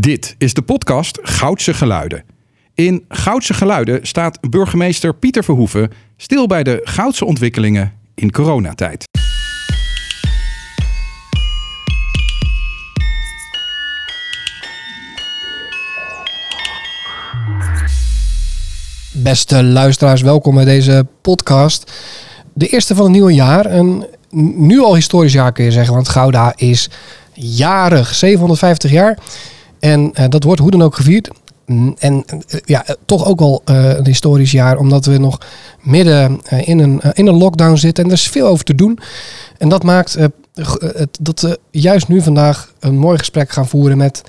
Dit is de podcast Goudse Geluiden. In Goudse Geluiden staat burgemeester Pieter Verhoeven stil bij de goudse ontwikkelingen in coronatijd. Beste luisteraars, welkom bij deze podcast. De eerste van het nieuwe jaar. Een nu al historisch jaar kun je zeggen, want Gouda is jarig, 750 jaar. En uh, dat wordt hoe dan ook gevierd. Mm, en uh, ja, toch ook wel een historisch jaar, omdat we nog midden in, een, in een lockdown zitten. En er is veel over te doen. En dat maakt dat we juist nu vandaag een mooi gesprek gaan voeren met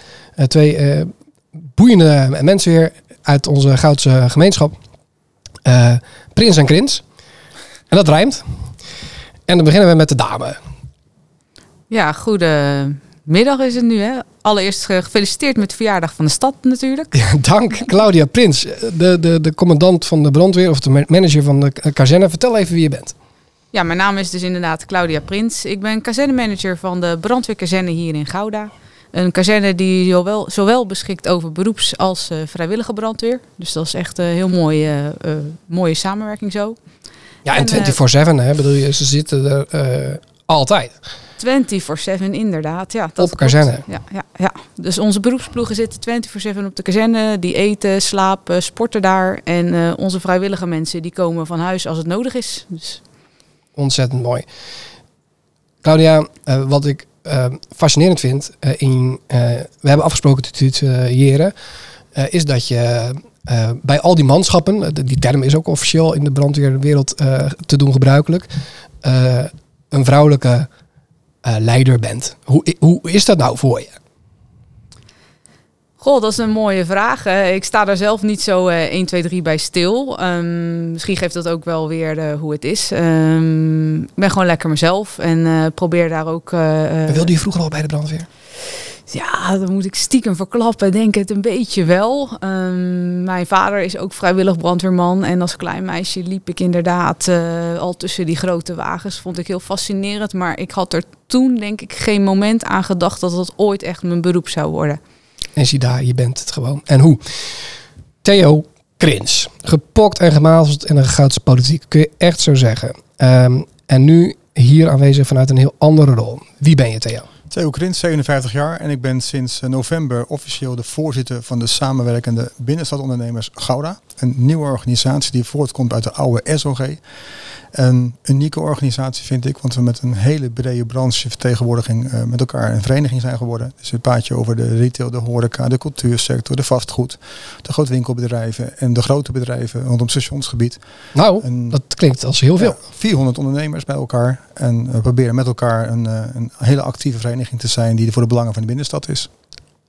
twee boeiende mensen weer uit onze Goudse gemeenschap. Prins en Krins. En dat rijmt. En dan beginnen we met de dame. Ja, goedemiddag is het nu. Hè? Allereerst gefeliciteerd met de verjaardag van de stad natuurlijk. Ja, dank Claudia Prins, de, de, de commandant van de brandweer of de manager van de kazerne. Vertel even wie je bent. Ja, mijn naam is dus inderdaad Claudia Prins. Ik ben kazernemanager van de brandweerkazerne hier in Gouda. Een kazerne die zowel, zowel beschikt over beroeps- als uh, vrijwillige brandweer. Dus dat is echt een heel mooie, uh, mooie samenwerking zo. Ja, en 24-7, hè, bedoel je, ze zitten er altijd. 24-7, inderdaad. Ja, dat op kazerne. Ja, ja, ja. Dus onze beroepsploegen zitten 24-7 op de kazerne. Die eten, slapen, sporten daar. En uh, onze vrijwillige mensen die komen van huis als het nodig is. Dus. Ontzettend mooi. Claudia, uh, wat ik fascinerend vind, in, we hebben afgesproken te tutoriëren, is dat je uh, bij al die manschappen, die term is ook officieel in de brandweerwereld uh, te doen gebruikelijk, uh, een vrouwelijke leider bent. Hoe, hoe is dat nou voor je? Goh, dat is een mooie vraag. ik sta daar zelf niet zo 1, 2, 3 bij stil. Um, misschien geeft dat ook wel weer hoe het is. Um, ik ben gewoon lekker mezelf en probeer daar ook... wilde je vroeger al bij de brandweer? Ja, dan moet ik stiekem verklappen, denk het een beetje wel. Um, mijn vader is ook vrijwillig brandweerman. En als klein meisje liep ik inderdaad uh, al tussen die grote wagens. Vond ik heel fascinerend. Maar ik had er toen denk ik geen moment aan gedacht dat het ooit echt mijn beroep zou worden. En zie daar, je bent het gewoon. En hoe? Theo Krins. Gepokt en gemazeld in een goudse politiek. Kun je echt zo zeggen. Um, en nu hier aanwezig vanuit een heel andere rol. Wie ben je Theo? Theo Krins, 57 jaar en ik ben sinds november officieel de voorzitter van de samenwerkende binnenstadondernemers Gouda. Een nieuwe organisatie die voortkomt uit de oude SOG. Een unieke organisatie vind ik, want we met een hele brede branchevertegenwoordiging uh, met elkaar een vereniging zijn geworden. Dus het praat je over de retail, de horeca, de cultuursector, de vastgoed, de grootwinkelbedrijven en de grote bedrijven rondom stationsgebied. Nou, en, dat klinkt als heel veel. Ja, 400 ondernemers bij elkaar en we proberen met elkaar een, een hele actieve vereniging te zijn die voor de belangen van de binnenstad is.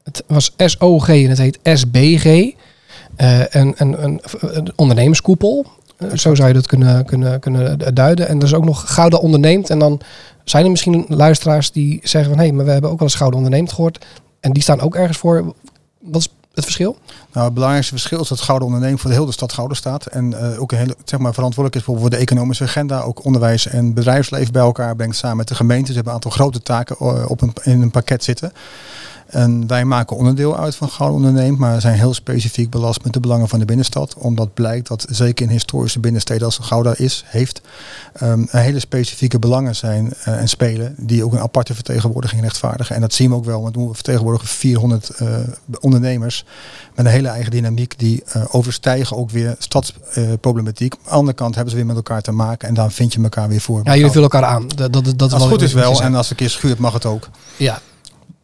Het was SOG en het heet SBG. Uh, een, een, een, een ondernemerskoepel. Zo zou je dat kunnen, kunnen, kunnen duiden. En er is ook nog Gouden onderneemt. En dan zijn er misschien luisteraars die zeggen van... hé, hey, maar we hebben ook wel eens Gouden onderneemt gehoord. En die staan ook ergens voor. Wat is het verschil? Nou, het belangrijkste verschil is dat Gouden ondernemen voor de hele stad Gouden staat. En uh, ook een hele, zeg maar, verantwoordelijk is voor de economische agenda. Ook onderwijs en bedrijfsleven bij elkaar brengt samen met de gemeente. Ze hebben een aantal grote taken uh, op een, in een pakket zitten. En wij maken onderdeel uit van Gouden Onderneemt, maar zijn heel specifiek belast met de belangen van de binnenstad. Omdat blijkt dat zeker in historische binnensteden als Gouda is, heeft, um, een hele specifieke belangen zijn uh, en spelen die ook een aparte vertegenwoordiging rechtvaardigen. En dat zien we ook wel, want we vertegenwoordigen 400 uh, ondernemers met een hele eigen dynamiek die uh, overstijgen ook weer stadsproblematiek. Aan de andere kant hebben ze weer met elkaar te maken en dan vind je elkaar weer voor. Ja, jullie vullen elkaar aan. Dat, dat, dat als het goed is wel en als het een keer schuurt mag het ook. Ja,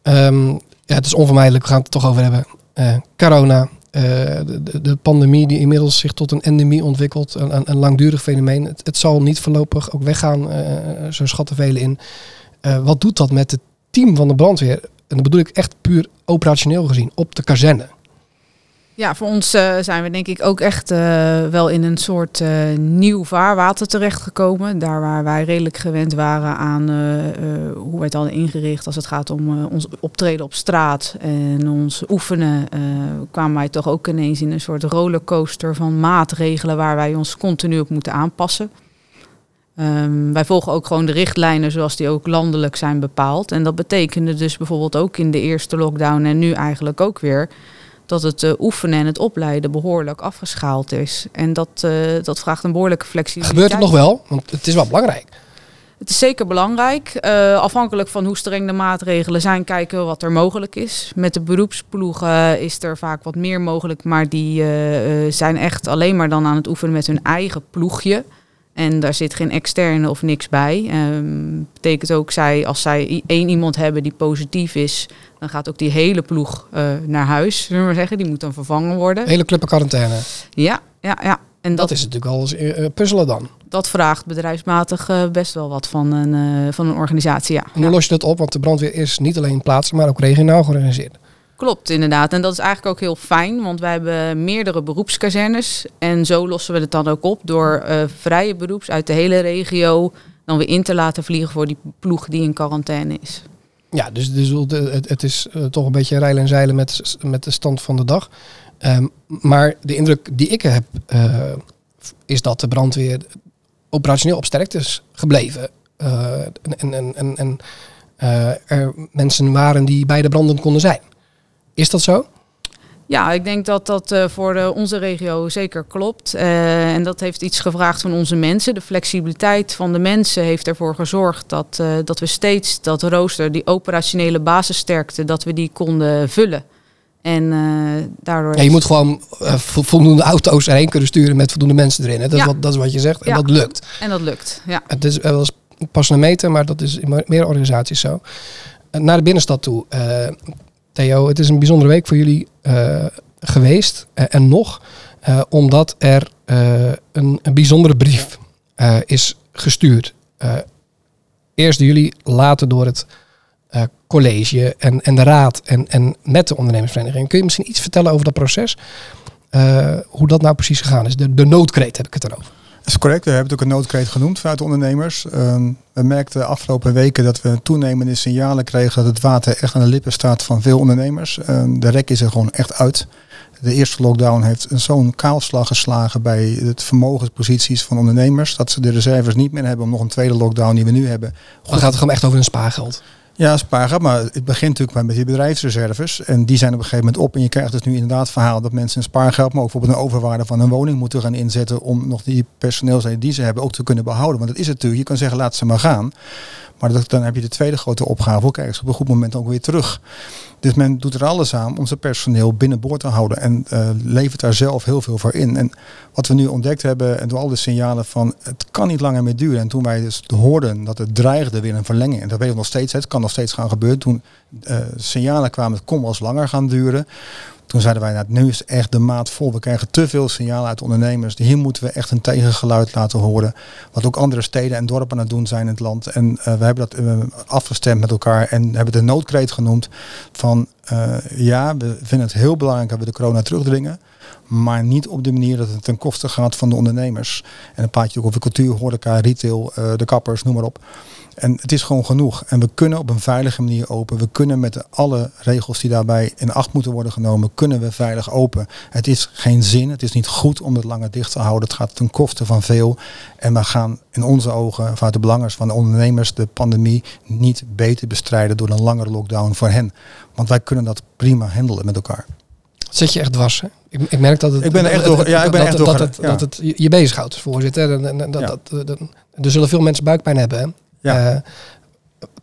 Um, ja, het is onvermijdelijk, we gaan het toch over hebben. Uh, corona, uh, de, de, pandemie die inmiddels zich tot een endemie ontwikkelt, een, een, een langdurig fenomeen. Het, het, zal niet voorlopig ook weggaan, uh, zo schatten velen in. wat doet dat met het team van de brandweer? En dat bedoel ik echt puur operationeel gezien, op de kazerne. Ja, voor ons uh, zijn we denk ik ook echt uh, wel in een soort uh, nieuw vaarwater terechtgekomen. Daar waar wij redelijk gewend waren aan hoe wij het hadden ingericht als het gaat om ons optreden op straat en ons oefenen, kwamen wij toch ook ineens in een soort rollercoaster van maatregelen waar wij ons continu op moeten aanpassen. Ehm, wij volgen ook gewoon de richtlijnen zoals die ook landelijk zijn bepaald. En dat betekende dus bijvoorbeeld ook in de eerste lockdown en nu eigenlijk ook weer dat het uh, oefenen en het opleiden behoorlijk afgeschaald is. En dat, uh, dat vraagt een behoorlijke flexibiliteit. Gebeurt het nog wel? Want het is wel belangrijk. Het is zeker belangrijk. Uh, afhankelijk van hoe streng de maatregelen zijn, kijken we wat er mogelijk is. Met de beroepsploegen is er vaak wat meer mogelijk, maar die zijn echt alleen maar dan aan het oefenen met hun eigen ploegje. En daar zit geen externe of niks bij. Um, betekent ook, zij, als zij één iemand hebben die positief is, dan gaat ook die hele ploeg uh, naar huis, zullen we maar zeggen. Die moet dan vervangen worden. Hele club in quarantaine. Ja, ja, ja. En dat, dat is natuurlijk wel eens uh, puzzelen dan. Dat vraagt bedrijfsmatig uh, best wel wat van een, van een organisatie, ja. En hoe los je dat op? Want de brandweer is niet alleen plaatsen, maar ook regionaal georganiseerd. Klopt, inderdaad. En dat is eigenlijk ook heel fijn, want wij hebben meerdere beroepskazernes. En zo lossen we het dan ook op door uh, vrije beroeps uit de hele regio dan weer in te laten vliegen voor die ploeg die in quarantaine is. Ja, dus, dus het, het is uh, toch een beetje rijlen en zeilen met, met de stand van de dag. Um, maar de indruk die ik heb, uh, is dat de brandweer operationeel op sterkte is gebleven. en en, en, en er mensen waren die bij de branden konden zijn. Is dat zo? Ja, ik denk dat dat uh, voor de, onze regio zeker klopt. Uh, en dat heeft iets gevraagd van onze mensen. De flexibiliteit van de mensen heeft ervoor gezorgd dat, uh, dat we steeds dat rooster, die operationele basissterkte, dat we die konden vullen. En daardoor. Ja, je moet gewoon voldoende auto's erheen kunnen sturen met voldoende mensen erin. Hè? Dat, ja. is wat, dat is wat je zegt. En ja. dat lukt. En dat lukt. Ja. Het is wel eens pas een meter, maar dat is in meer organisaties zo. Naar de binnenstad toe. Theo, het is een bijzondere week voor jullie uh, geweest. Uh, en nog, uh, omdat er een, een, bijzondere brief is gestuurd. eerst jullie, later door het college en, en de raad en, en met de ondernemersvereniging. Kun je misschien iets vertellen over dat proces? hoe dat nou precies gegaan is? De, de noodkreet heb ik het erover. Dat is correct. We hebben het ook een noodkreet genoemd vanuit de ondernemers. Uh, we merkten de afgelopen weken dat we toenemende signalen kregen dat het water echt aan de lippen staat van veel ondernemers. Uh, de rek is er gewoon echt uit. De eerste lockdown heeft zo'n kaalslag geslagen bij het vermogensposities van ondernemers. Dat ze de reserves niet meer hebben om nog een tweede lockdown die we nu hebben. Dan gaat het gewoon echt over een spaargeld. Ja, spaargeld, maar het begint natuurlijk met die bedrijfsreserves. En die zijn op een gegeven moment op. En je krijgt dus nu inderdaad verhaal dat mensen een spaargeld, maar ook bijvoorbeeld een overwaarde van een woning moeten gaan inzetten om nog die personeelsleden die ze hebben ook te kunnen behouden. Want dat is het natuurlijk. Je kan zeggen, laat ze maar gaan. Maar dat, dan heb je de tweede grote opgave. Hoe krijgen ze op een goed moment ook weer terug? Dus men doet er alles aan om zijn personeel binnenboord te houden. En uh, levert daar zelf heel veel voor in. En wat we nu ontdekt hebben, en door al de signalen van het kan niet langer meer duren. En toen wij dus hoorden dat het dreigde weer een verlenging. En dat weten we nog steeds. Het kan nog steeds gaan gebeuren. Toen uh, signalen kwamen, het kon wel eens langer gaan duren. Toen zeiden wij, nou, nu is echt de maat vol. We krijgen te veel signalen uit ondernemers. Hier moeten we echt een tegengeluid laten horen. Wat ook andere steden en dorpen aan het doen zijn in het land. En uh, we hebben dat uh, afgestemd met elkaar en hebben de noodkreet genoemd van uh, ja, we vinden het heel belangrijk dat we de corona terugdringen. Maar niet op de manier dat het ten koste gaat van de ondernemers. En dan praat je ook over cultuur, horeca, retail, de kappers, noem maar op. En het is gewoon genoeg. En we kunnen op een veilige manier open. We kunnen met alle regels die daarbij in acht moeten worden genomen, kunnen we veilig open. Het is geen zin, het is niet goed om het langer dicht te houden. Het gaat ten koste van veel. En we gaan in onze ogen, vanuit de belangers van de ondernemers, de pandemie niet beter bestrijden door een langere lockdown voor hen. Want wij kunnen dat prima handelen met elkaar. Zit je echt dwars, hè? Ik, ik merk dat het. Ik ben er echt door. Ja, ik ben dat, echt door. Dat, het, dat het je bezighoudt, voorzitter. En, en, dat, ja. dat, dat, er zullen veel mensen buikpijn hebben. Hè? Ja.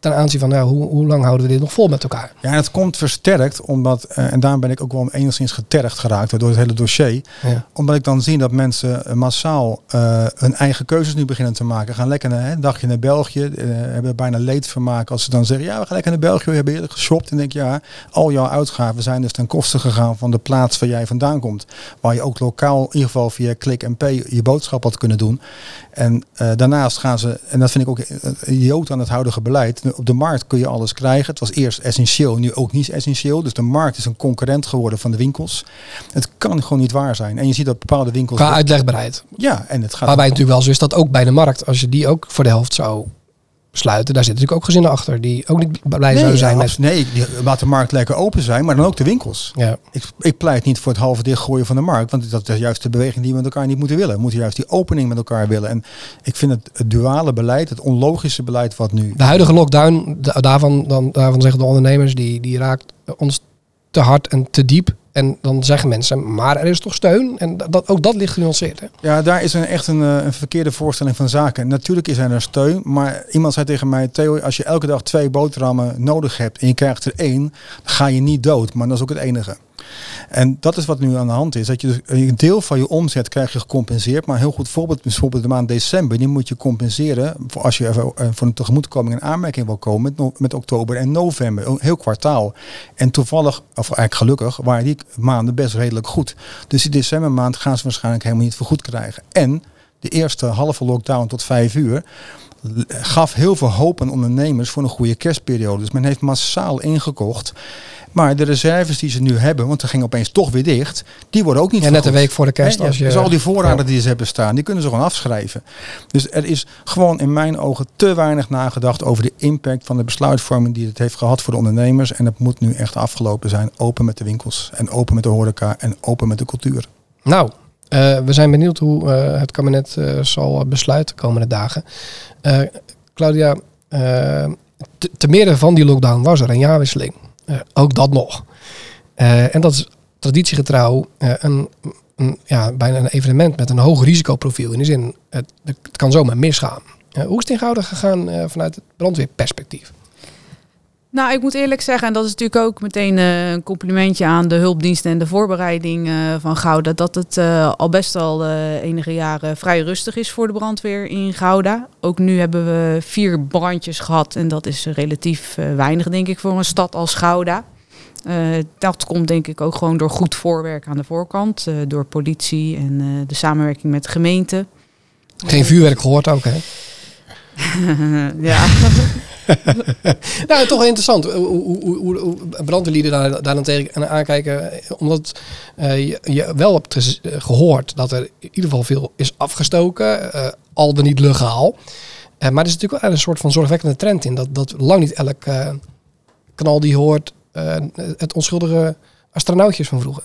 Ten aanzien van hoe, hoe lang houden we dit nog vol met elkaar? Ja, en het komt versterkt, omdat, uh, en daarom ben ik ook wel enigszins getergd geraakt door het hele dossier. Ja. Omdat ik dan zie dat mensen massaal uh, hun eigen keuzes nu beginnen te maken. Gaan lekker naar een dagje naar België, uh, hebben bijna leedvermaak als ze dan zeggen, ja, we gaan lekker naar België, we hebben eerlijk geshopt. En denk ja, al jouw uitgaven zijn dus ten koste gegaan van de plaats waar jij vandaan komt. Waar je ook lokaal, in ieder geval via Click and Pay, je boodschap had kunnen doen. En daarnaast gaan ze, en dat vind ik ook idioot aan het huidige beleid, op de markt kun je alles krijgen. Het was eerst essentieel, nu ook niet essentieel. Dus de markt is een concurrent geworden van de winkels. Het kan gewoon niet waar zijn. En je ziet dat bepaalde winkels... Qua uitlegbaarheid. Ja, en het gaat... Waarbij het natuurlijk wel zo is dat ook bij de markt, als je die ook voor de helft zou besluiten, daar zitten natuurlijk ook gezinnen achter die ook niet blij Nee, zouden zijn ja, met. nee, die, laat de markt lekker open zijn, maar dan ook de winkels. Ja. Ik, ik pleit niet voor het halve dichtgooien van de markt, want dat is juist de beweging die we met elkaar niet moeten willen. We moeten juist die opening met elkaar willen. En ik vind het, het duale beleid, het onlogische beleid wat nu... De huidige lockdown, da- daarvan, dan, daarvan zeggen de ondernemers, die, die raakt ons te hard en te diep. En dan zeggen mensen, maar er is toch steun? En dat, ook dat ligt genuanceerd. Hè? Ja, daar is een, echt een, eh, een verkeerde voorstelling van zaken. Natuurlijk is er steun, maar iemand zei tegen mij, Theo, als je elke dag twee boterhammen nodig hebt en je krijgt er één, dan ga je niet dood. Maar dat is ook het enige. En dat is wat nu aan de hand is. Dat je dus een deel van je omzet krijg je gecompenseerd. Maar heel goed voorbeeld, bijvoorbeeld de maand december, die moet je compenseren voor als je eh, voor een tegemoetkoming in aanmerking wil komen met, met oktober en november. Een heel kwartaal. En toevallig, of eigenlijk gelukkig, waren die maanden best redelijk goed. Dus die decembermaand gaan ze waarschijnlijk helemaal niet vergoed krijgen. En de eerste halve lockdown tot vijf uur gaf heel veel hoop aan ondernemers voor een goede kerstperiode. Dus men heeft massaal ingekocht. Maar de reserves die ze nu hebben, want ze gingen opeens toch weer dicht, die worden ook niet Ja, net een week voor de kerst. Als je, dus al die voorraden die ze hebben staan, die kunnen ze gewoon afschrijven. Dus er is gewoon in mijn ogen te weinig nagedacht over de impact van de besluitvorming die het heeft gehad voor de ondernemers. En het moet nu echt afgelopen zijn. Open met de winkels en open met de horeca en open met de cultuur. Nou, eh, we zijn benieuwd hoe eh, het kabinet eh, zal besluiten de komende dagen. Claudia, te, te midden van die lockdown was er een jaarwisseling. Ook dat nog. En dat is traditiegetrouw een, een, ja, bijna een evenement met een hoog risicoprofiel. In de zin, het, het kan zomaar misgaan. Hoe is het in gegaan vanuit het brandweerperspectief? Nou, ik moet eerlijk zeggen, en dat is natuurlijk ook meteen eh, een complimentje aan de hulpdiensten en de voorbereiding eh, van Gouda, dat het eh, al best al enige jaren vrij rustig is voor de brandweer in Gouda. Ook nu hebben we vier brandjes gehad en dat is relatief weinig, denk ik, voor een stad als Gouda. Dat komt denk ik ook gewoon door goed voorwerk aan de voorkant, door politie en de samenwerking met de gemeente. Geen vuurwerk gehoord ook, hè? ja. Nou, toch interessant hoe, hoe, hoe, brandweerlieden daar, daar dan tegen aankijken. Omdat eh, je, wel hebt eh, gehoord dat er in ieder geval veel is afgestoken, eh, al dan niet legaal. Maar er is natuurlijk wel een soort van zorgwekkende trend in. Dat, dat lang niet elk knal die hoort het onschuldige astronautjes van vroeger.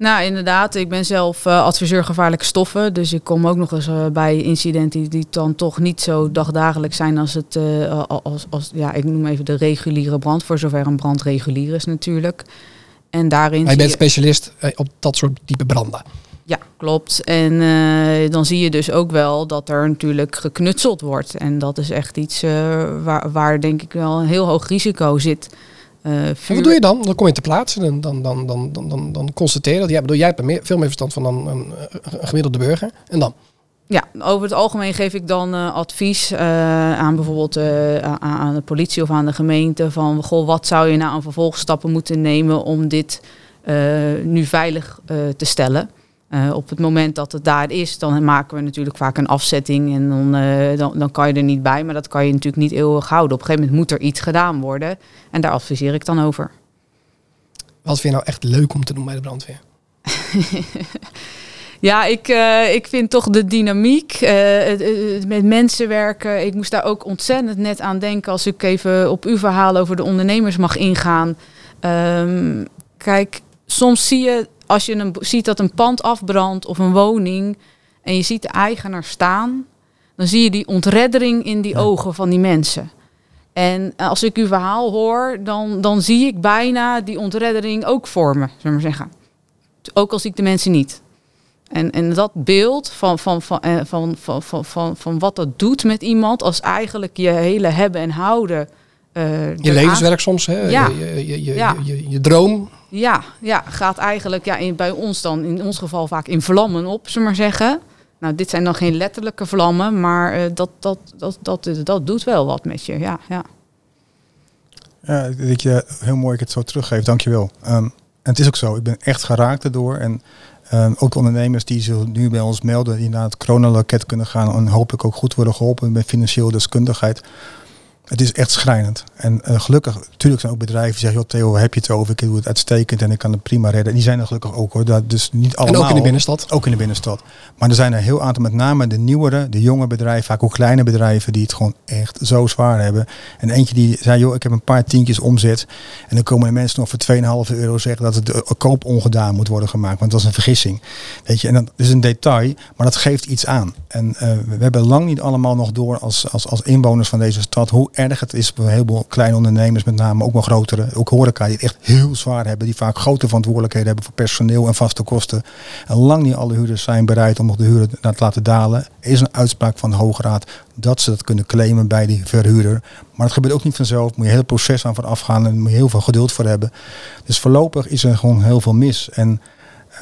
Nou, inderdaad. Ik ben zelf eh, adviseur gevaarlijke stoffen. Dus ik kom ook nog eens eh, bij incidenten die, dan toch niet zo dagdagelijks zijn als het, eh, als, als, ja, ik noem even de reguliere brand, voor zover een brand regulier is natuurlijk. En daarin. Maar je bent specialist op dat soort type branden. Ja, klopt. En dan zie je dus ook wel dat er natuurlijk geknutseld wordt. En dat is echt iets waar, waar denk ik wel een heel hoog risico zit. Eh, En vuur- wat doe je dan? Dan kom je te plaatsen. Dan, dan, dan, dan, dan, dan, dan constateer je dat. Ja, bedoel, jij hebt er meer, veel meer verstand van dan een, een gemiddelde burger. En dan? Ja, over het algemeen geef ik dan eh, advies eh, aan bijvoorbeeld eh, aan, aan de politie of aan de gemeente van goh, wat zou je nou aan vervolgstappen moeten nemen om dit eh, nu veilig eh, te stellen. Eh, op het moment dat het daar is, dan maken we natuurlijk vaak een afzetting en dan, eh, dan, dan kan je er niet bij, maar dat kan je natuurlijk niet eeuwig houden. Op een gegeven moment moet er iets gedaan worden en daar adviseer ik dan over. Wat vind je nou echt leuk om te doen bij de brandweer? Ja, ik, eh, ik vind toch de dynamiek, het- het met mensen werken. Ik moest daar ook ontzettend net aan denken als ik even op uw verhaal over de ondernemers mag ingaan. Ehm, kijk, soms zie je, als je een, ziet dat een pand afbrandt of een woning en je ziet de eigenaar staan, dan zie je die ontreddering in die ogen van die mensen. En als ik uw verhaal hoor, dan, dan zie ik bijna die ontreddering ook voor me, zullen we maar zeggen. Ook al zie ik de mensen niet. En, en dat beeld van, van, van, eh, van, van, van, van, van wat dat doet met iemand als eigenlijk je hele hebben en houden. Eh, Je levenswerk soms, hè? Ja. Je, je, je, je, Ja. je, je, je droom. Ja, ja, gaat eigenlijk ja, in, bij ons dan, in ons geval vaak in vlammen op, zullen we maar zeggen. Nou, dit zijn dan geen letterlijke vlammen, maar eh, dat, dat, dat, dat, dat doet wel wat met je. Ja, ja. Ja, dat je heel mooi ik het zo teruggeeft, dankjewel. Um, en het is ook zo, ik ben echt geraakt erdoor. En um, ook ondernemers die zich nu bij ons melden, die naar het coronaloket kunnen gaan en hopelijk ook goed worden geholpen met financiële deskundigheid. Het is echt schrijnend. En uh, gelukkig, natuurlijk zijn ook bedrijven die zeggen, joh Theo, heb je het over? Ik doe het uitstekend en ik kan het prima redden. Die zijn er gelukkig ook hoor. Dat, dus niet allemaal. En ook in de binnenstad? Ook in de binnenstad. Maar er zijn er heel aantal, met name de nieuwere, de jonge bedrijven, vaak ook kleine bedrijven, die het gewoon echt zo zwaar hebben. En eentje die zei, joh, ik heb een paar tientjes omzet. En dan komen de mensen nog voor 2,5 euro zeggen dat het de koop ongedaan moet worden gemaakt. Want dat is een vergissing. Weet je, en dat is een detail, maar dat geeft iets aan. En uh, we hebben lang niet allemaal nog door als, als, als inwoners van deze stad hoe erg het is voor een heleboel kleine ondernemers, met name ook wel grotere, ook horeca, die het echt heel zwaar hebben, die vaak grote verantwoordelijkheden hebben voor personeel en vaste kosten. En lang niet alle huurders zijn bereid om nog de huren te laten dalen. Is een uitspraak van de Hoge Raad dat ze dat kunnen claimen bij die verhuurder. Maar het gebeurt ook niet vanzelf. Moet je heel proces aan vooraf gaan en moet je heel veel geduld voor hebben. Dus voorlopig is er gewoon heel veel mis. En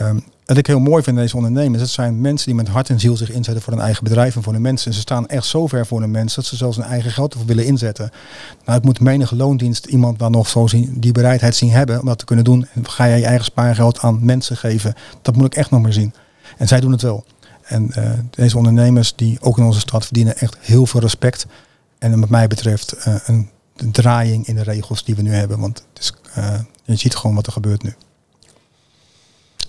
um, wat ik heel mooi vind in deze ondernemers, het zijn mensen die met hart en ziel zich inzetten voor hun eigen bedrijf en voor hun mensen. En ze staan echt zo ver voor hun mensen dat ze zelfs hun eigen geld ervoor willen inzetten. Nou, ik moet menige loondienst iemand dan nog zo zien, die bereidheid zien hebben om dat te kunnen doen. En ga jij je eigen spaargeld aan mensen geven? Dat moet ik echt nog maar zien. En zij doen het wel. En uh, deze ondernemers die ook in onze stad verdienen echt heel veel respect. En wat mij betreft uh, een, draaiing in de regels die we nu hebben. Want het is, uh, je ziet gewoon wat er gebeurt nu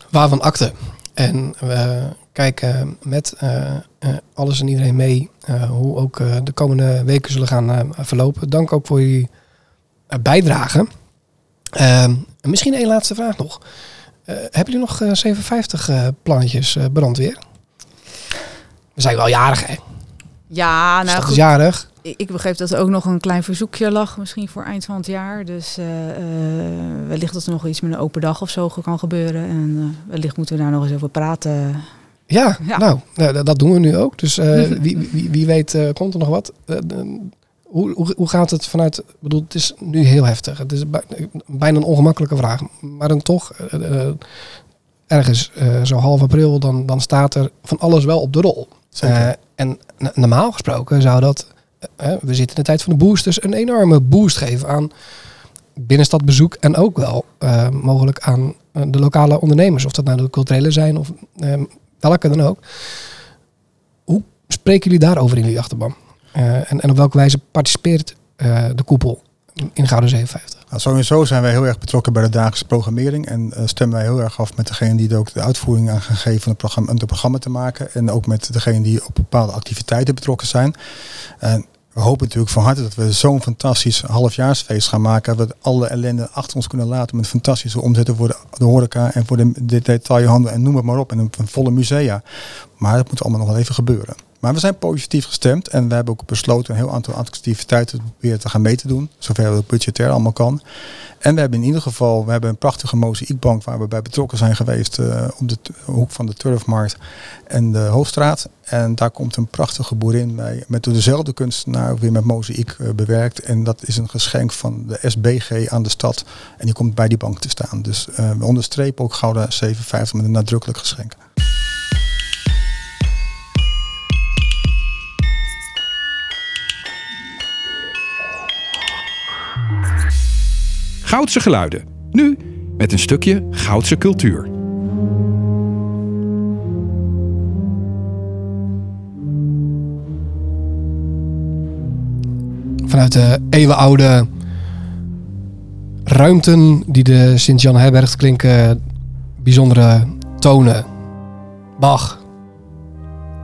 waarvan akte. En we kijken met uh, uh, alles en iedereen mee uh, hoe ook de komende weken zullen gaan verlopen. Dank ook voor jullie bijdrage. Ehm, misschien één laatste vraag nog. hebben jullie nog 57 plannetjes brandweer? We zijn wel jarig, hè? Ja, nou goed. jarig ik begreep dat er ook nog een klein verzoekje lag, misschien voor eind van het jaar. Dus uh, uh, wellicht dat er nog iets met een open dag of zo kan gebeuren. En uh, wellicht moeten we daar nog eens over praten. Ja, ja. nou, dat doen we nu ook. Dus wie, wie, wie, weet komt er nog wat. Hoe, hoe, hoe, gaat het vanuit... Ik bedoel, het is nu heel heftig. Het is bijna een ongemakkelijke vraag. Maar dan toch, ergens zo half april, dan, dan staat er van alles wel op de rol. en normaal gesproken zou dat we zitten in de tijd van de boosters, een enorme boost geven aan binnenstadbezoek en ook wel uh, mogelijk aan uh, de lokale ondernemers, of dat nou de culturele zijn of welke dan ook. Hoe spreken jullie daarover in jullie achterban? en, en op welke wijze participeert de koepel in Gouden 57? Nou, sowieso zijn wij heel erg betrokken bij de dagelijkse programmering en stemmen wij heel erg af met degene die ook de uitvoering aan gaan geven van het programma, om het programma te maken en ook met degene die op bepaalde activiteiten betrokken zijn. En we hopen natuurlijk van harte dat we zo'n fantastisch halfjaarsfeest gaan maken. Dat we alle ellende achter ons kunnen laten met fantastische omzetten voor de, horeca en voor de, de detailhandel en noem het maar op. En een, een volle musea. Maar dat moet allemaal nog wel even gebeuren. Maar we zijn positief gestemd en we hebben ook besloten een heel aantal activiteiten weer te gaan mee te doen. Zover het budgetair allemaal kan. En we hebben in ieder geval we hebben een prachtige mozaïekbank waar we bij betrokken zijn geweest uh, op de hoek van de Turfmarkt en de Hoofdstraat. En daar komt een prachtige boerin bij met dezelfde kunstenaar weer met mozaïek uh, bewerkt. En dat is een geschenk van de SBG aan de stad. En die komt bij die bank te staan. Dus uh, we onderstrepen ook Gouda 57 met een nadrukkelijk geschenk. Goudse geluiden. Nu met een stukje Goudse cultuur. Vanuit de eeuwenoude ruimten die de Sint-Jan Herberg klinken bijzondere tonen. Bach.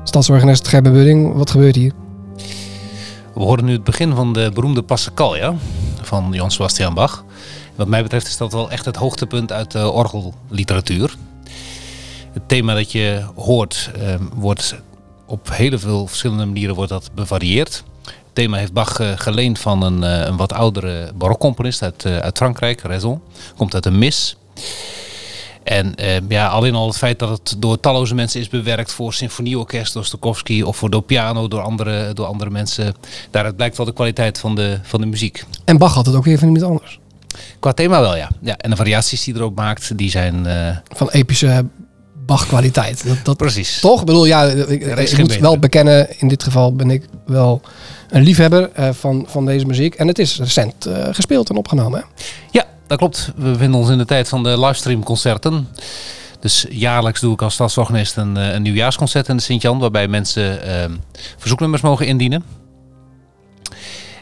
Stadsorganist Gerben Budding, wat gebeurt hier? We horen nu het begin van de beroemde Passacaglia van Johann Sebastian Bach. Wat mij betreft is dat wel echt het hoogtepunt uit de orgelliteratuur. Het thema dat je hoort uh, wordt op hele veel verschillende manieren wordt dat bevarieerd. Het thema heeft Bach uh, geleend van een, uh, een wat oudere barokcomponist uit, eh, uit Frankrijk, Raison. Komt uit een mis. En ja, alleen al het feit dat het door talloze mensen is bewerkt voor symfonieorkest door Stokowski of voor door piano door andere, door andere mensen. Daaruit blijkt wel de kwaliteit van de, van de muziek. En Bach had het ook weer van iemand anders. Qua thema wel, ja. ja. En de variaties die er ook maakt, die zijn... Uh... Van epische Bach-kwaliteit. Dat, dat, Precies. Toch? Ik bedoel, ja, ik, ik moet wel bekennen, in dit geval ben ik wel een liefhebber uh, van, van deze muziek. En het is recent uh, gespeeld en opgenomen. Hè? Ja, dat klopt. We bevinden ons in de tijd van de livestreamconcerten. Dus jaarlijks doe ik als stadsorganist een, een nieuwjaarsconcert in de Sint-Jan... waarbij mensen verzoeknummers mogen indienen.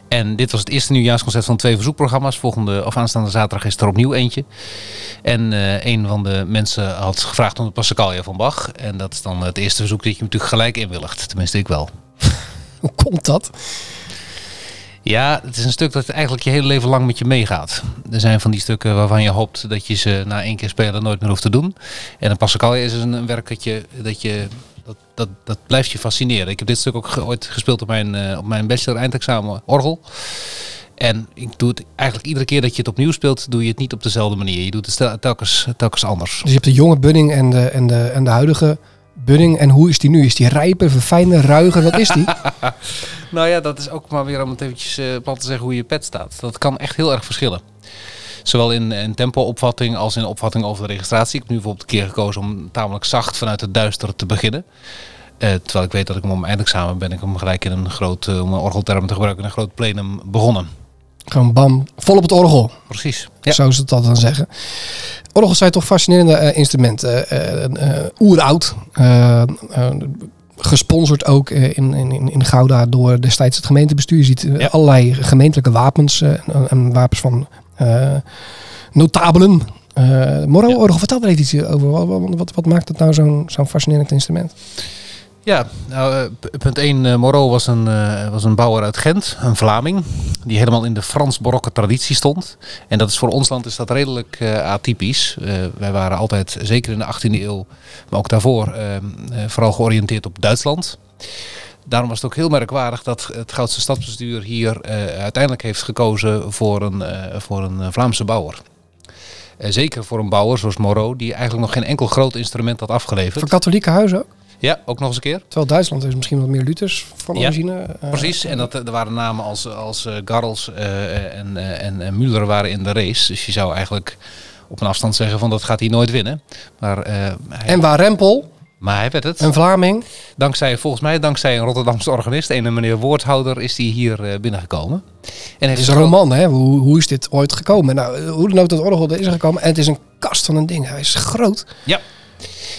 En dit was het eerste nieuwjaarsconcert van twee verzoekprogramma's. Volgende of aanstaande zaterdag is er opnieuw eentje. En eh, een van de mensen had gevraagd om de Passacaglia van Bach. En dat is dan het eerste verzoek dat je natuurlijk gelijk inwilligt. Tenminste, ik wel. Hoe komt dat? Ja, het is een stuk dat eigenlijk je hele leven lang met je meegaat. Er zijn van die stukken waarvan je hoopt dat je ze na één keer spelen nooit meer hoeft te doen. En een Passacaglia is dus een, een werk dat je, dat je dat, dat, dat blijft je fascineren. Ik heb dit stuk ook ge- ooit gespeeld op mijn, eh, op mijn bachelor eindexamen orgel. En ik doe het eigenlijk iedere keer dat je het opnieuw speelt, doe je het niet op dezelfde manier. Je doet het stel- telkens, telkens anders. Dus je hebt de jonge Bunning en de, en de, en de huidige Bunning. En hoe is die nu? Is die rijper, verfijnder, ruiger? Wat is die? Nou ja, dat is ook maar weer om het eventjes eh, plat te zeggen hoe je pet staat. Dat kan echt heel erg verschillen. Zowel in, in tempo-opvatting als in opvatting over de registratie. Ik heb nu bijvoorbeeld een keer gekozen om tamelijk zacht vanuit het duister te beginnen. Eh, terwijl ik weet dat ik hem mijn eindexamen ben ik hem gelijk in een groot, eh, om een orgelterm te gebruiken, een groot plenum begonnen. Gewoon bam, vol op het orgel. Precies. Ja. Zo ze het dat dan zeggen. Orgels zijn toch fascinerende eh, instrumenten. oeroud. gesponsord ook in, in, in Gouda door destijds het gemeentebestuur. Je ziet Ja. allerlei gemeentelijke wapens. en- en wapens van eh, notabelen. Eh Moro-orgel, vertel er even iets over. Wat, wat, wat, maakt het nou zo'n zo'n fascinerend instrument? Ja, nou, eh, punt 1. Moreau was een, was een bouwer uit Gent, een Vlaming, die helemaal in de Frans-barokke traditie stond. En dat is voor ons land is dat redelijk atypisch. Wij waren altijd, zeker in de 18e eeuw, maar ook daarvoor, eh, eh, vooral georiënteerd op Duitsland. Daarom was het ook heel merkwaardig dat het Goudse stadsbestuur hier eh, uiteindelijk heeft gekozen voor een, eh, voor een eh, Vlaamse bouwer. Zeker voor een bouwer zoals Moreau, die eigenlijk nog geen enkel groot instrument had afgeleverd. Voor katholieke huizen ook? Ja, ook nog eens een keer. Terwijl Duitsland is misschien wat meer Luthers van Ja, origine. Precies, en dat, er waren namen als, als Garrels en, en, en Müller waren in de race. Dus je zou eigenlijk op een afstand zeggen van dat gaat hij nooit winnen. Maar, hij, En waar Rempel, maar hij werd het. een Vlaming. Dankzij, volgens mij, dankzij een Rotterdamse organist, een meneer Woordhouder, is hij hier eh, binnengekomen. En Het is een roman, hè? Hoe, hoe is dit ooit gekomen? Nou, hoe dan ook dat orgel er is gekomen. En het is een kast van een ding. Hij is groot.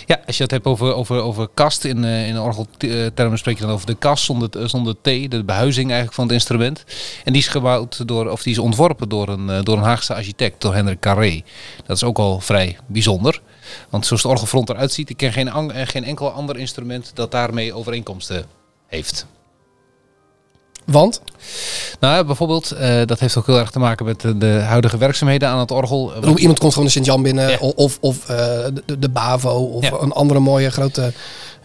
Ja, als je het hebt over, over, over kast, in, eh, in orgeltermen spreek je dan over de kast zonder, t- zonder T, de behuizing eigenlijk van het instrument. En die is gebouwd door, of die is ontworpen door een, eh, door een Haagse architect, door Hendrik Carré. Dat is ook al vrij bijzonder. Want zoals de orgelfront eruit ziet, ik ken geen, eh, geen enkel ander instrument dat daarmee overeenkomsten heeft. Want Nou, ja, bijvoorbeeld, eh, dat heeft ook heel erg te maken met de, de huidige werkzaamheden aan het orgel. bedoel, iemand komt gewoon de Sint-Jan binnen. Ja. Of, of eh, de, de Bavo. Of Ja. een andere mooie grote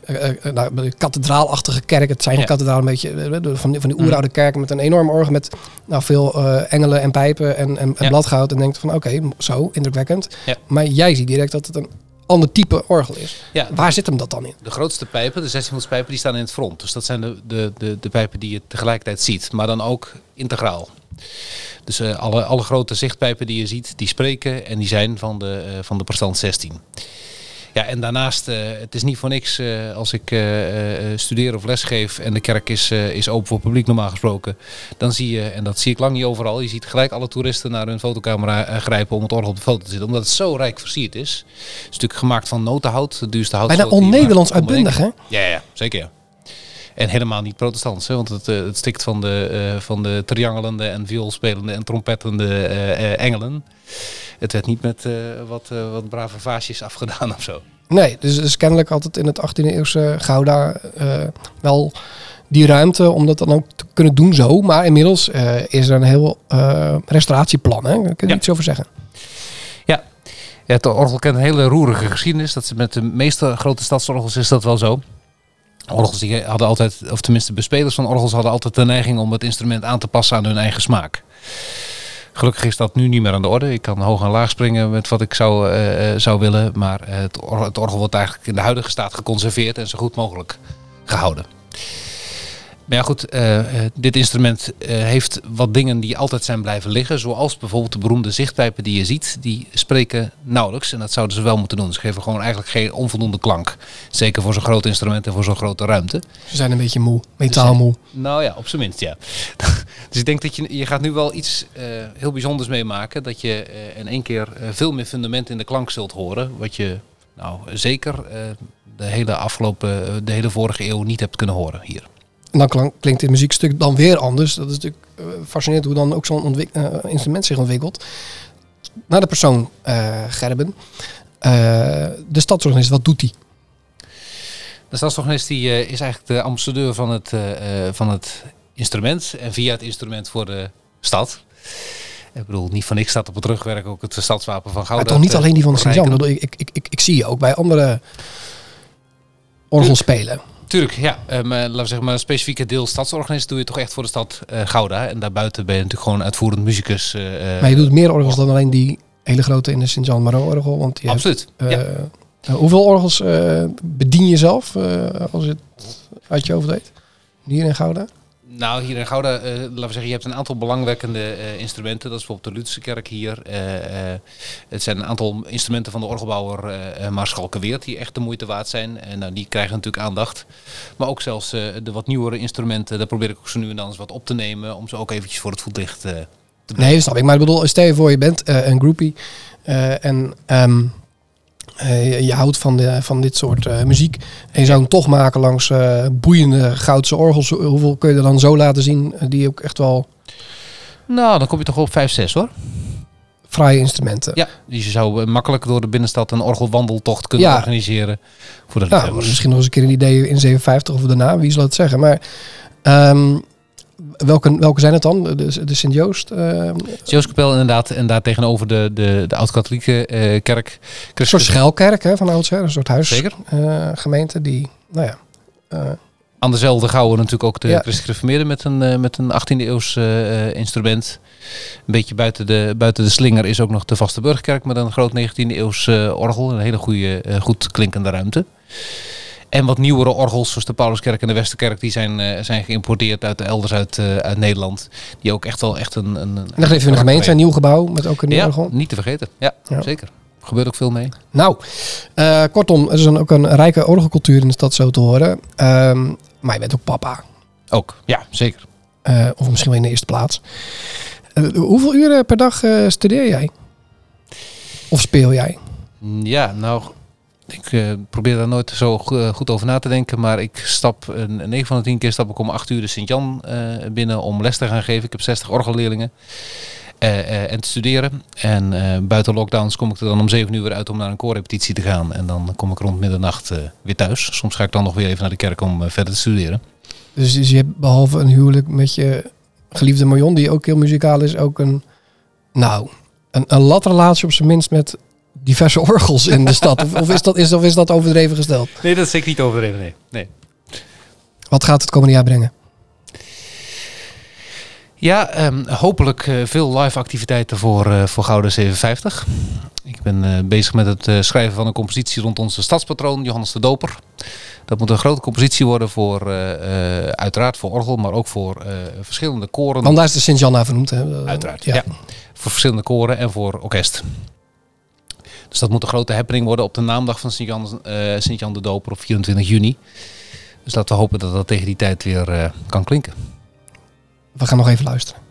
eh, eh, nou, de kathedraalachtige kerk. Het zijn geen Ja. kathedraal, een beetje eh, de- van die, van die Mm. oeroude kerken met een enorm orgel met nou, veel eh, engelen en pijpen en, en, en Ja. bladgoud. En denkt van oké, zo, indrukwekkend. Ja. Maar jij ziet direct dat het een ander type orgel is. Ja, Waar zit hem dat dan in? De grootste pijpen, de 16 pijpen, die staan in het front. Dus dat zijn de, de, de, de pijpen die je tegelijkertijd ziet, maar dan ook integraal. Dus eh, alle, alle grote zichtpijpen die je ziet, die spreken en die zijn van de, eh, van de bestand 16. Ja, en daarnaast, eh, het is niet voor niks eh, als ik eh, studeer of lesgeef en de kerk is, is open voor publiek normaal gesproken. Dan zie je, en dat zie ik lang niet overal, je ziet gelijk alle toeristen naar hun fotocamera grijpen om het orgel op de foto te zitten. Omdat het zo rijk versierd is. Het is natuurlijk gemaakt van notenhout, het duurste hout. Bijna on-Nederlands uitbundig, hè? ja, ja, zeker ja. En helemaal niet protestants, hè, want het, het stikt van de, van de triangelende en vioolspelende en trompettende engelen. Het werd niet met eh, wat, eh, wat brave vaasjes afgedaan of zo. Nee, dus, dus kennelijk altijd in het 18e eeuwse Gouda eh, wel die ruimte om dat dan ook te kunnen doen zo. Maar inmiddels is er een heel restauratieplan. Hè? Daar kun je Ja. iets over zeggen. Ja, het orgel kent een hele roerige geschiedenis. Dat is met de meeste grote stadsorgels is dat wel zo. Orgels die hadden altijd, of tenminste bespelers van orgels hadden altijd de neiging om het instrument aan te passen aan hun eigen smaak. Gelukkig is dat nu niet meer aan de orde. Ik kan hoog en laag springen met wat ik zou, eh, eh, zou willen. Maar het, het orgel wordt eigenlijk in de huidige staat geconserveerd en zo goed mogelijk gehouden. Maar ja goed, eh, eh, dit instrument eh, heeft wat dingen die altijd zijn blijven liggen. Zoals bijvoorbeeld de beroemde zichtpijpen die je ziet. Die spreken nauwelijks. En dat zouden ze wel moeten doen. Ze geven gewoon eigenlijk geen onvoldoende klank. Zeker voor zo'n groot instrument en voor zo'n grote ruimte. Ze zijn een beetje moe, metaalmoe. Nou ja, op zijn minst ja. dus ik denk dat je, je gaat nu wel iets heel bijzonders meemaken. Dat je in één keer veel meer fundament in de klank zult horen. Wat je nou zeker de hele afgelopen, de hele vorige eeuw niet hebt kunnen horen hier. En dan klinkt dit muziekstuk dan weer anders. Dat is natuurlijk eh, fascinerend hoe dan ook zo'n eh, instrument zich ontwikkelt. Naar de persoon eh, Gerben. De stadsorganist, wat doet hij? De stadsorganist die, is eigenlijk de ambassadeur van het, van het instrument. En via het instrument voor de stad. Ik bedoel, niet van niks staat op het rugwerk ook het stadswapen van Maar Gouda. toch niet alleen die van de Sint-Jan. Ik, ik, ik, ik, ik zie je ook bij andere orgelspelen. Tuurlijk, ja. Maar laten we zeggen, maar een specifieke deel stadsorganist doe je toch echt voor de stad eh, Gouda. En daarbuiten ben je natuurlijk gewoon uitvoerend muzikus. eh, Maar je doet meer orgels dan alleen die hele grote in de Sint-Jan Maro orgel. Want je Absoluut. ja. hoeveel orgels bedien je zelf, als je het uit je hoofd? Hier in Gouda? Nou, hier in Gouda, eh, laten we zeggen, je hebt een aantal belangwekkende eh, instrumenten. Dat is bijvoorbeeld de Lutherse kerk hier. Eh, het zijn een aantal instrumenten van de orgelbouwer Maarschalke Weert die echt de moeite waard zijn. En nou, die krijgen natuurlijk aandacht. Maar ook zelfs de wat nieuwere instrumenten, daar probeer ik ook zo nu en dan eens wat op te nemen. Om ze ook eventjes voor het voetlicht te brengen. Nee, snap ik. Maar ik bedoel, stel je voor, je bent een groupie en ehm, eh, je, houdt van, de, van dit soort eh, muziek. En je zou hem toch maken langs eh, boeiende goudse orgels. Hoeveel kun je er dan zo laten zien die ook echt wel Nou, dan kom je toch op 5, 6 hoor. fraaie instrumenten. Ja, dus je zou makkelijk door de binnenstad een orgelwandeltocht kunnen Ja. organiseren voor de Nou, misschien nog eens een keer een idee in 57 of daarna, wie zal het zeggen. Maar ehm, welke, welke zijn het dan? De, de Sint-Joost? eh, Jooskapel inderdaad. En daar tegenover de, de, de oud-katholieke eh, kerk. een soort schuilkerk hè, van oudsher. Een soort huisgemeente die, nou ja... eh, Aan dezelfde gouden natuurlijk ook de Ja. Christelijk met een, eh, met een 18e eeuws eh, eh, instrument. Een beetje buiten de, buiten de slinger is ook nog de Vaste Burgkerk met een groot 19e eeuws eh, orgel. Een hele goede, eh, goed klinkende ruimte. En wat nieuwere orgels, zoals de Pauluskerk en de Westerkerk, die zijn, eh, zijn geïmporteerd uit elders uit, eh, uit Nederland. Die ook echt wel echt een. een, een en dan geef je een gemeente een nieuw gebouw met ook een nieuw Ja, orgel. niet te vergeten. Ja, Ja. zeker. Er gebeurt ook veel mee. Nou, eh, kortom, er is dan ook een rijke orgelcultuur in de stad zo te horen. Ehm, maar je bent ook papa. Ook, ja, zeker. Of misschien wel in de eerste plaats. Hoeveel uren per dag studeer jij? Of speel jij? Ja, nou, ik eh, probeer daar nooit zo eh, goed over na te denken. Maar ik stap, een 9 van de 10 keer stap ik om 8 uur de Sint-Jan eh, binnen om les te gaan geven. Ik heb 60 orgelleerlingen. en te studeren. En buiten lockdowns kom ik er dan om 7 uur weer uit om naar een koorrepetitie te gaan. En dan kom ik rond middernacht weer thuis. Soms ga ik dan nog weer even naar de kerk om verder te studeren. Dus, dus je hebt behalve een huwelijk met je geliefde Marion, die ook heel muzikaal is, ook een, nou, een, een latrelatie op zijn minst met diverse orgels in de stad. Of, of, is dat, is, of is dat overdreven gesteld? Nee, dat is zeker niet overdreven. Nee. nee. Wat gaat het komende jaar brengen? Ja, ehm, hopelijk eh, veel live activiteiten voor, eh, voor Gouden 57. Ik ben eh, bezig met het schrijven van een compositie rond onze stadspatroon, Johannes de Doper. Dat moet een grote compositie worden voor, uiteraard voor orgel, maar ook voor verschillende koren. Want daar is de Sint-Jan naar vernoemd. Hè? Uiteraard, Ja. ja. Voor verschillende koren en voor orkest. Dus dat moet een grote happening worden op de naamdag van Sint-Jan eh, Sint-Jan de Doper op 24 juni. Dus laten we hopen dat dat tegen die tijd weer eh, kan klinken. We gaan nog even luisteren.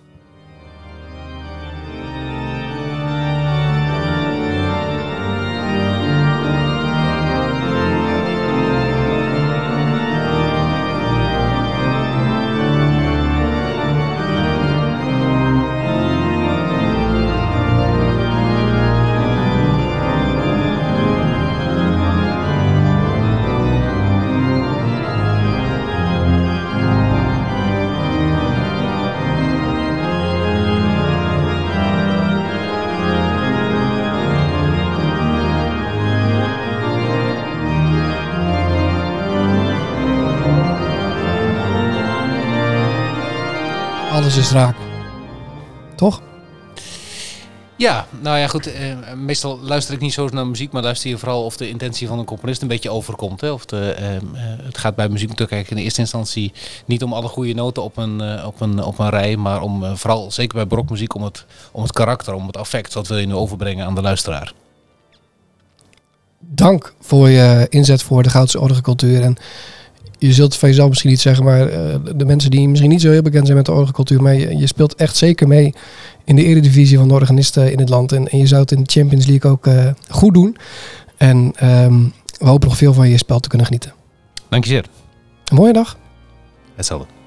Ja, nou ja, goed. eh, meestal luister ik niet zo naar muziek, maar luister je vooral of de intentie van een componist een beetje overkomt. Hè? Of de, eh, eh, het gaat bij muziek natuurlijk in eerste instantie niet om alle goede noten op een, eh, op een, op een rij, maar om vooral, zeker bij barokmuziek, om het, om het karakter, om het affect. Wat wil je nu overbrengen aan de luisteraar? Dank voor je inzet voor de Goudse orgelcultuur. En je zult van jezelf misschien niet zeggen, maar de mensen die misschien niet zo heel bekend zijn met de orgelcultuur, maar je speelt echt zeker mee in de eredivisie van de organisten in het land. En, en je zou het in de Champions League ook eh, goed doen. En ehm, we hopen nog veel van je spel te kunnen genieten. Dank je zeer. Een mooie dag. Hetzelfde.